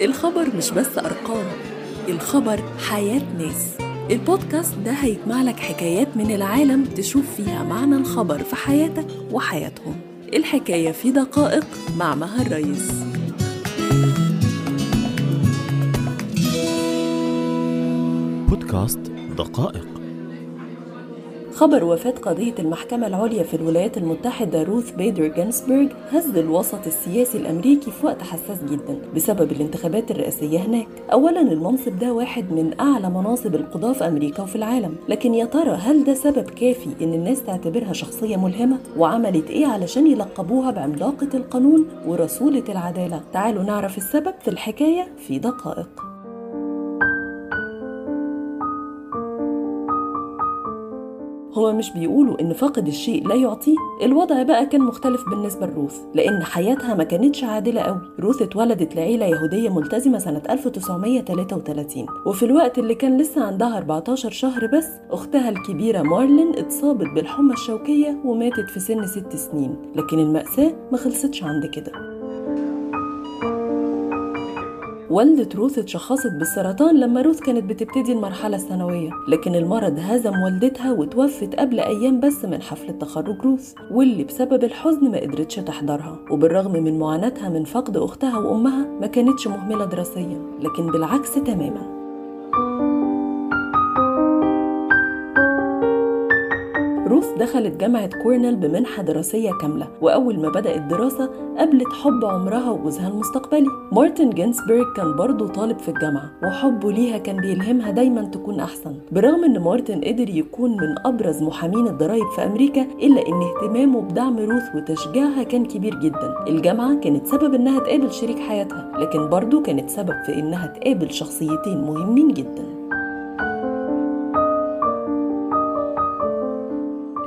الخبر مش بس أرقام الخبر حياة ناس. البودكاست ده هيجمع لك حكايات من العالم تشوف فيها معنى الخبر في حياتك وحياتهم. الحكاية في دقائق مع مها الرئيس بودكاست دقائق. خبر وفاة قضية المحكمة العليا في الولايات المتحدة روث بيدر جينسبرج هز الوسط السياسي الأمريكي في وقت حساس جدا بسبب الانتخابات الرئاسية هناك. أولا المنصب ده واحد من أعلى مناصب القضاة في أمريكا وفي العالم. لكن يا ترى هل ده سبب كافي إن الناس تعتبرها شخصية ملهمة؟ وعملت إيه علشان يلقبوها بعملاقة القانون ورسولة العدالة؟ تعالوا نعرف السبب في الحكاية في دقائق. هو مش بيقولوا إن فاقد الشيء لا يعطيه؟ الوضع بقى كان مختلف بالنسبة لروث لأن حياتها ما كانتش عادلة قوي روث اتولدت لعيلة يهودية ملتزمة سنة 1933 وفي الوقت اللي كان لسه عندها 14 شهر بس أختها الكبيرة مارلين اتصابت بالحمى الشوكية وماتت في سن ست سنين. لكن المأساة ما خلصتش عند كده. والدة روث اتشخصت بالسرطان لما روث كانت بتبتدي المرحلة الثانوية. لكن المرض هزم والدتها وتوفت قبل أيام بس من حفلة تخرج روث واللي بسبب الحزن ما قدرتش تحضرها. وبالرغم من معاناتها من فقد أختها وأمها ما كانتش مهملة دراسيا لكن بالعكس تماما. روث دخلت جامعة كورنيل بمنحة دراسية كاملة وأول ما بدأت دراسة قابلت حب عمرها وجوزها المستقبلي. مارتن جينسبرج كان برضه طالب في الجامعة وحبه ليها كان بيلهمها دايما تكون أحسن. برغم إن مارتن قدر يكون من أبرز محامين الضرايب في أمريكا إلا إن اهتمامه بدعم روث وتشجيعها كان كبير جدا. الجامعة كانت سبب إنها تقابل شريك حياتها لكن برضه كانت سبب في إنها تقابل شخصيتين مهمين جدا.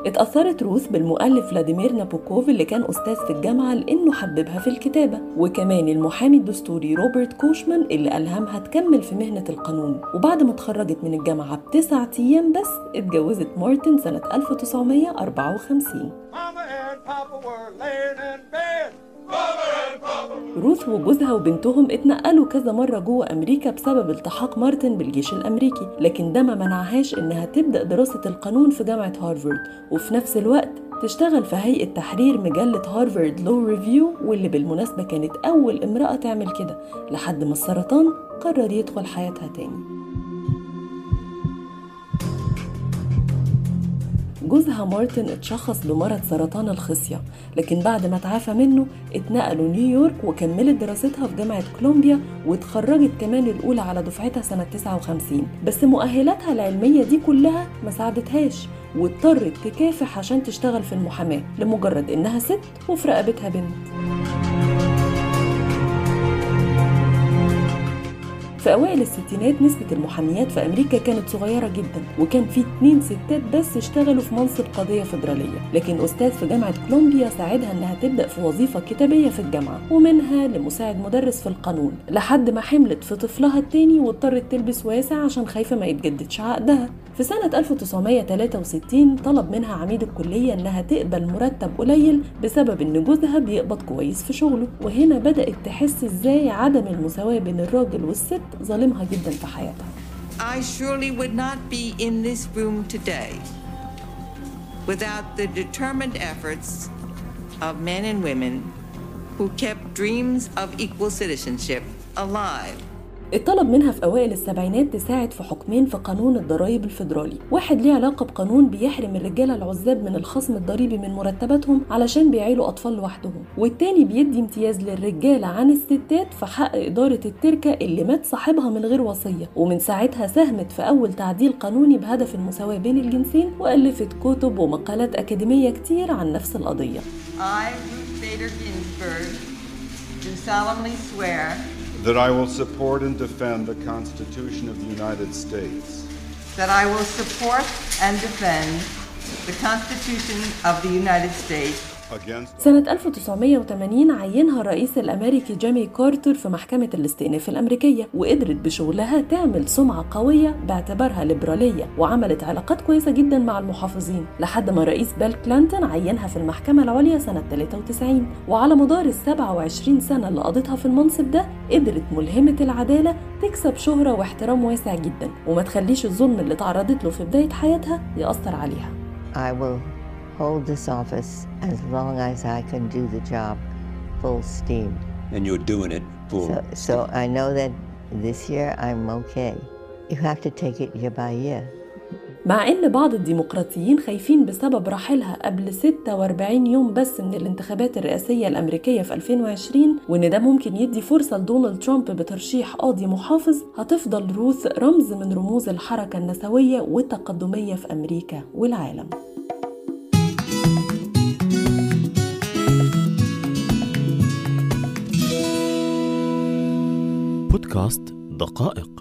اتأثرت روث بالمؤلف فلاديمير نابوكوف اللي كان أستاذ في الجامعة لأنه حببها في الكتابة. وكمان المحامي الدستوري روبرت كوشمان اللي ألهمها تكمل في مهنة القانون. وبعد ما اتخرجت من الجامعة بتسعة أيام بس اتجوزت مارتن سنة 1954 روث وجوزها وبنتهم اتنقلوا كذا مرة جوه أمريكا بسبب التحاق مارتن بالجيش الأمريكي. لكن ده ما منعهاش إنها تبدأ دراسة القانون في جامعة هارفارد. وفي نفس الوقت تشتغل في هيئة تحرير مجلة Harvard Law Review واللي بالمناسبة كانت أول امرأة تعمل كده. لحد ما السرطان قرر يدخل حياتها تاني. جوزها مارتن اتشخص بمرض سرطان الخصية لكن بعد ما تعافى منه اتنقلوا نيويورك وكملت دراستها في جامعة كولومبيا واتخرجت كمان الأولى على دفعتها سنة 59 بس مؤهلاتها العلمية دي كلها ما ساعدتهاش واضطرت تكافح عشان تشتغل في المحاماة لمجرد إنها ست وفي رقبتها بنت. في أوائل الستينات نسبة المحاميات في أمريكا كانت صغيرة جدا وكان في اتنين ستات بس اشتغلوا في منصب قضية فيدرالية. لكن أستاذ في جامعة كولومبيا ساعدها إنها تبدأ في وظيفة كتابية في الجامعة ومنها لمساعد مدرس في القانون لحد ما حملت في طفلها التاني واضطرت تلبس واسع عشان خايفة ما يتجددش عقدها. في سنة 1963 طلب منها عميد الكلية إنها تقبل مرتب قليل بسبب إن جوزها بيقبض كويس في شغله وهنا بدأت تحس إزاي عدم المساواة بين الراجل والست ظالمها جدا في حياتها I surely would not be in this room today without the determined efforts of men and women who kept dreams of equal citizenship alive. اتطلب منها في أوائل السبعينات تساعد في حكمين في قانون الضرائب الفيدرالي. واحد ليه علاقة بقانون بيحرم الرجالة العزاب من الخصم الضريبي من مرتباتهم علشان بيعيلوا أطفال لوحدهم. والتاني بيدي امتياز للرجالة عن الستات في حق إدارة التركة اللي مات صاحبها من غير وصية. ومن ساعتها ساهمت في أول تعديل قانوني بهدف المساواة بين الجنسين وألفت كتب ومقالات أكاديمية كتير عن نفس القضية. I, Ruth Bader Ginsburg, do solemnly swear that I will support and defend the Constitution of the United States, that I will support and defend the Constitution of the United States سنة 1980 عينها الرئيس الأمريكي جيمي كارتر في محكمة الاستئناف الأمريكية وقدرت بشغلها تعمل سمعة قوية باعتبارها ليبرالية وعملت علاقات كويسة جدا مع المحافظين لحد ما الرئيس بيل كلينتون عينها في المحكمة العليا سنة 93 وعلى مدار ال 27 سنة اللي قضتها في المنصب ده قدرت ملهمة العدالة تكسب شهرة واحترام واسع جدا وما تخليش الظلم اللي تعرضت له في بداية حياتها يأثر عليها. I will hold this office as long as I can do the job full steam. and you're doing it full. So, so I know that this year I'm okay. You have to take it year by year. مع إن بعض الديمقراطيين خايفين بسبب رحيلها قبل 46 يوم بس من الانتخابات الرئاسية الأمريكية في 2020 وإن ده ممكن يدي فرصة لدونالد ترامب بترشيح قاضي محافظ هتفضل روث رمز من رموز الحركة النسوية والتقدمية في أمريكا والعالم بودكاست دقائق.